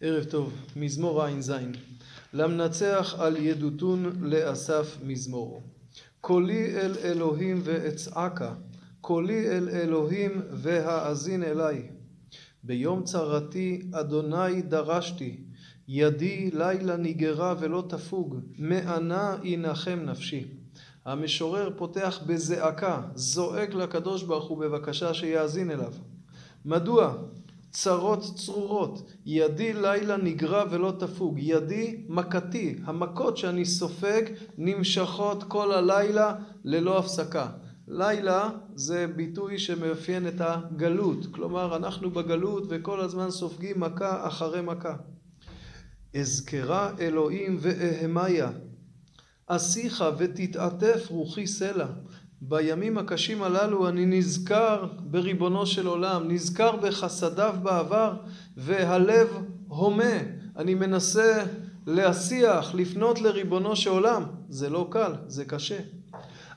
ערב טוב, מזמור ע"ז. למנצח על ידותון לאסף מזמור. קולי אל אלוהים ואצעקה, קולי אל אלוהים והאזין אלי. ביום צרתי אדוני דרשתי, ידי לילה ניגרה ולא תפוג, מאנה ינחם נפשי. המשורר פותח בזעקה, זועק לקדוש ברוך הוא בבקשה שיאזין אליו. מדוע? צרות צרורות, ידי לילה נגרע ולא תפוג, ידי מכתי, המכות שאני סופג נמשכות כל הלילה ללא הפסקה. לילה זה ביטוי שמאפיין את הגלות, כלומר אנחנו בגלות וכל הזמן סופגים מכה אחרי מכה. אזכרה אלוהים ואהמיה, אשיך ותתעטף רוחי סלע. בימים הקשים הללו אני נזכר בריבונו של עולם, נזכר בחסדיו בעבר, והלב הומה. אני מנסה להשיח, לפנות לריבונו של עולם. זה לא קל, זה קשה.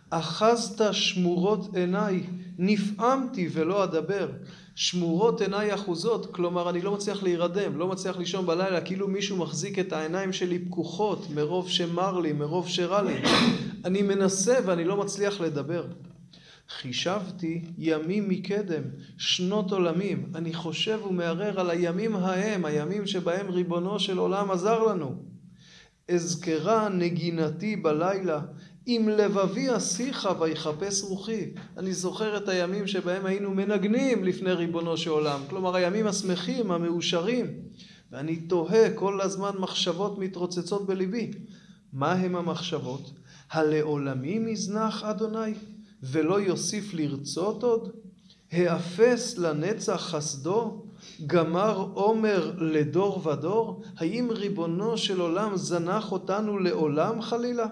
אחזת שמורות עיניי, נפעמתי ולא אדבר. שמורות עיניי אחוזות, כלומר אני לא מצליח להירדם, לא מצליח לישון בלילה, כאילו מישהו מחזיק את העיניים שלי פקוחות, מרוב שמר לי, מרוב שרע לי. אני מנסה ואני לא מצליח לדבר. חישבתי ימים מקדם, שנות עולמים. אני חושב ומערער על הימים ההם, הימים שבהם ריבונו של עולם עזר לנו. אזכרה נגינתי בלילה, עם לבבי אשיחה ויחפש רוחי. אני זוכר את הימים שבהם היינו מנגנים לפני ריבונו של עולם, כלומר הימים השמחים, המאושרים, ואני תוהה כל הזמן מחשבות מתרוצצות בליבי. מה הם המחשבות? הלעולמי מזנח אדוני, ולא יוסיף לרצות עוד? האפס לנצח חסדו? גמר עומר לדור ודור? האם ריבונו של עולם זנח אותנו לעולם חלילה?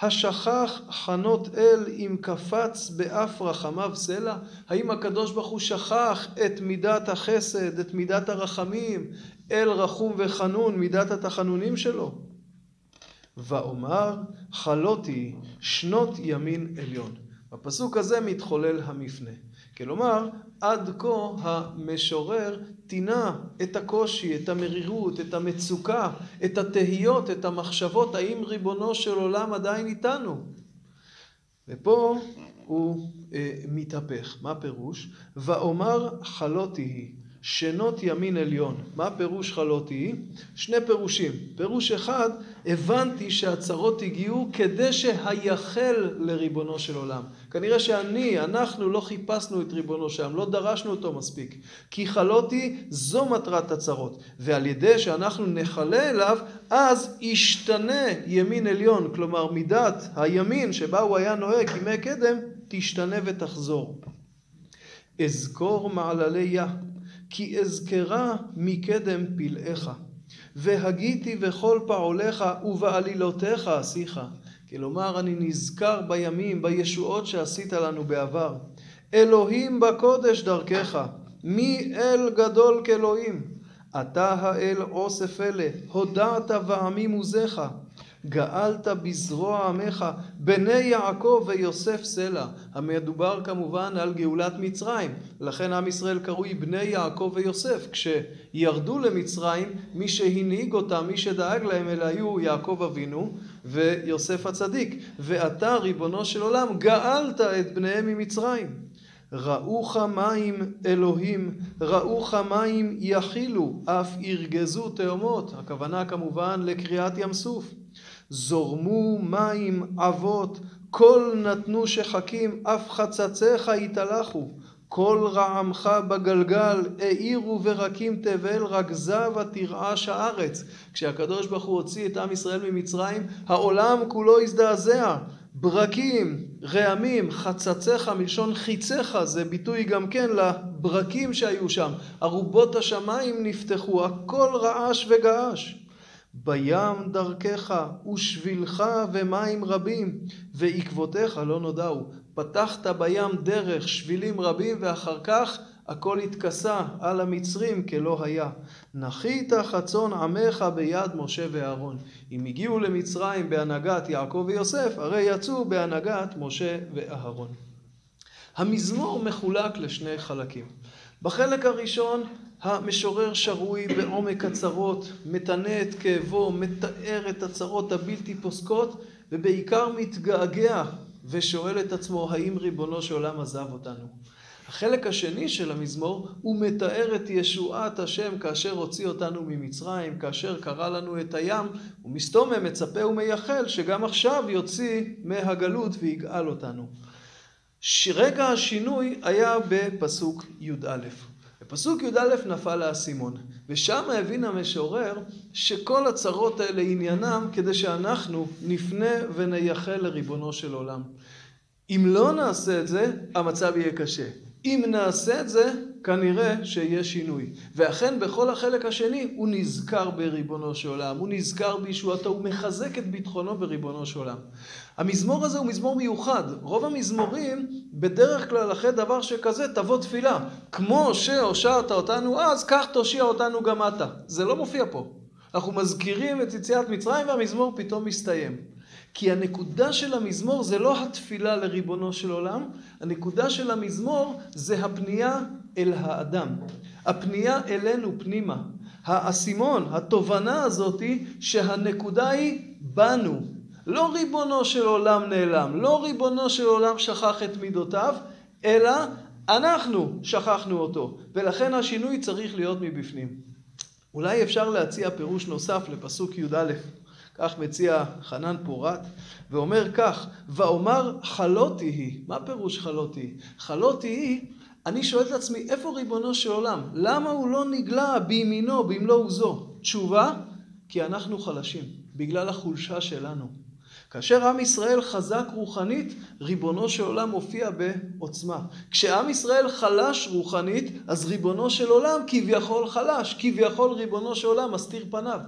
השכח חנות אל אם קפץ באף רחמיו סלע? האם הקדוש ברוך הוא שכח את מידת החסד, את מידת הרחמים, אל רחום וחנון, מידת התחנונים שלו? ואומר חלותי שנות ימין עליון. בפסוק הזה מתחולל המפנה. כלומר, עד כה המשורר טינה את הקושי, את המרירות, את המצוקה, את התהיות, את המחשבות, האם ריבונו של עולם עדיין איתנו? ופה הוא אה, מתהפך. מה פירוש? ואומר חלותי היא. שנות ימין עליון. מה פירוש חלותי? שני פירושים. פירוש אחד, הבנתי שהצרות הגיעו כדי שהייחל לריבונו של עולם. כנראה שאני, אנחנו לא חיפשנו את ריבונו שם, לא דרשנו אותו מספיק. כי חלותי זו מטרת הצרות. ועל ידי שאנחנו נחלה אליו, אז ישתנה ימין עליון. כלומר, מידת הימין שבה הוא היה נוהג ימי קדם, תשתנה ותחזור. אזכור מעללי יה. כי אזכרה מקדם פלאיך, והגיתי בכל פעוליך ובעלילותיך אשיך. כלומר, אני נזכר בימים, בישועות שעשית לנו בעבר. אלוהים בקודש דרכך, מי אל גדול כאלוהים? אתה האל אוסף אלה, הודעת ועמים עוזיך. גאלת בזרוע עמך, בני יעקב ויוסף סלע. המדובר כמובן על גאולת מצרים. לכן עם ישראל קרוי בני יעקב ויוסף. כשירדו למצרים, מי שהנהיג אותם, מי שדאג להם, אלה היו יעקב אבינו ויוסף הצדיק. ואתה, ריבונו של עולם, גאלת את בניהם ממצרים. ראוך מים אלוהים, ראוך מים יכילו, אף ירגזו תאומות. הכוונה כמובן לקריעת ים סוף. זורמו מים אבות, כל נתנו שחקים, אף חצציך יתהלכו. כל רעמך בגלגל, האירו ורקים תבל, רגזה ותרעש הארץ. כשהקדוש ברוך הוא הוציא את עם ישראל ממצרים, העולם כולו הזדעזע. ברקים, רעמים, חצציך מלשון חיציך, זה ביטוי גם כן לברקים שהיו שם. ארובות השמיים נפתחו, הכל רעש וגעש. בים דרכך ושבילך ומים רבים ועקבותיך לא נודעו. פתחת בים דרך שבילים רבים ואחר כך הכל התכסה על המצרים כלא היה. נחית חצון עמך ביד משה ואהרון. אם הגיעו למצרים בהנהגת יעקב ויוסף, הרי יצאו בהנהגת משה ואהרון. המזמור מחולק לשני חלקים. בחלק הראשון המשורר שרוי בעומק הצרות, מתנה את כאבו, מתאר את הצרות הבלתי פוסקות, ובעיקר מתגעגע ושואל את עצמו האם ריבונו של עולם עזב אותנו. החלק השני של המזמור הוא מתאר את ישועת השם כאשר הוציא אותנו ממצרים, כאשר קרא לנו את הים, ומסתומם מצפה ומייחל שגם עכשיו יוציא מהגלות ויגאל אותנו. רגע השינוי היה בפסוק י"א. בפסוק י"א נפל האסימון, ושם הבין המשורר שכל הצרות האלה עניינם כדי שאנחנו נפנה ונייחל לריבונו של עולם. אם לא נעשה את זה, המצב יהיה קשה. אם נעשה את זה, כנראה שיהיה שינוי. ואכן בכל החלק השני הוא נזכר בריבונו של עולם, הוא נזכר בישועתו, הוא מחזק את ביטחונו בריבונו של עולם. המזמור הזה הוא מזמור מיוחד. רוב המזמורים, בדרך כלל אחרי דבר שכזה, תבוא תפילה. כמו שהושעת אותנו אז, כך תושיע אותנו גם אתה. זה לא מופיע פה. אנחנו מזכירים את יציאת מצרים והמזמור פתאום מסתיים. כי הנקודה של המזמור זה לא התפילה לריבונו של עולם, הנקודה של המזמור זה הפנייה אל האדם. הפנייה אלינו פנימה. האסימון, התובנה הזאתי שהנקודה היא בנו. לא ריבונו של עולם נעלם, לא ריבונו של עולם שכח את מידותיו, אלא אנחנו שכחנו אותו. ולכן השינוי צריך להיות מבפנים. אולי אפשר להציע פירוש נוסף לפסוק י"א. כך מציע חנן פורת, ואומר כך, ואומר חלותי היא. מה פירוש חלותי היא? חלותי היא, אני שואל את עצמי, איפה ריבונו של עולם? למה הוא לא נגלה בימינו, במלוא עוזו? תשובה, כי אנחנו חלשים, בגלל החולשה שלנו. כאשר עם ישראל חזק רוחנית, ריבונו של עולם מופיע בעוצמה. כשעם ישראל חלש רוחנית, אז ריבונו של עולם כביכול חלש, כביכול ריבונו של עולם מסתיר פניו.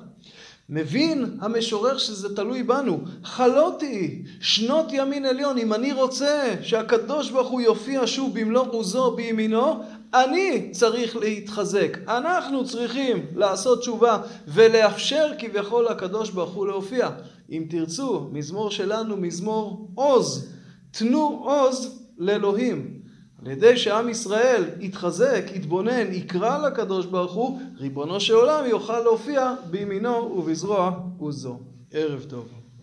מבין המשורר שזה תלוי בנו. חלותי, שנות ימין עליון, אם אני רוצה שהקדוש ברוך הוא יופיע שוב במלוא עוזו בימינו, אני צריך להתחזק. אנחנו צריכים לעשות תשובה ולאפשר כביכול לקדוש ברוך הוא להופיע. אם תרצו, מזמור שלנו, מזמור עוז. תנו עוז לאלוהים. על ידי שעם ישראל יתחזק, יתבונן, יקרא לקדוש ברוך הוא, ריבונו של עולם יוכל להופיע בימינו ובזרוע עוזו. ערב טוב.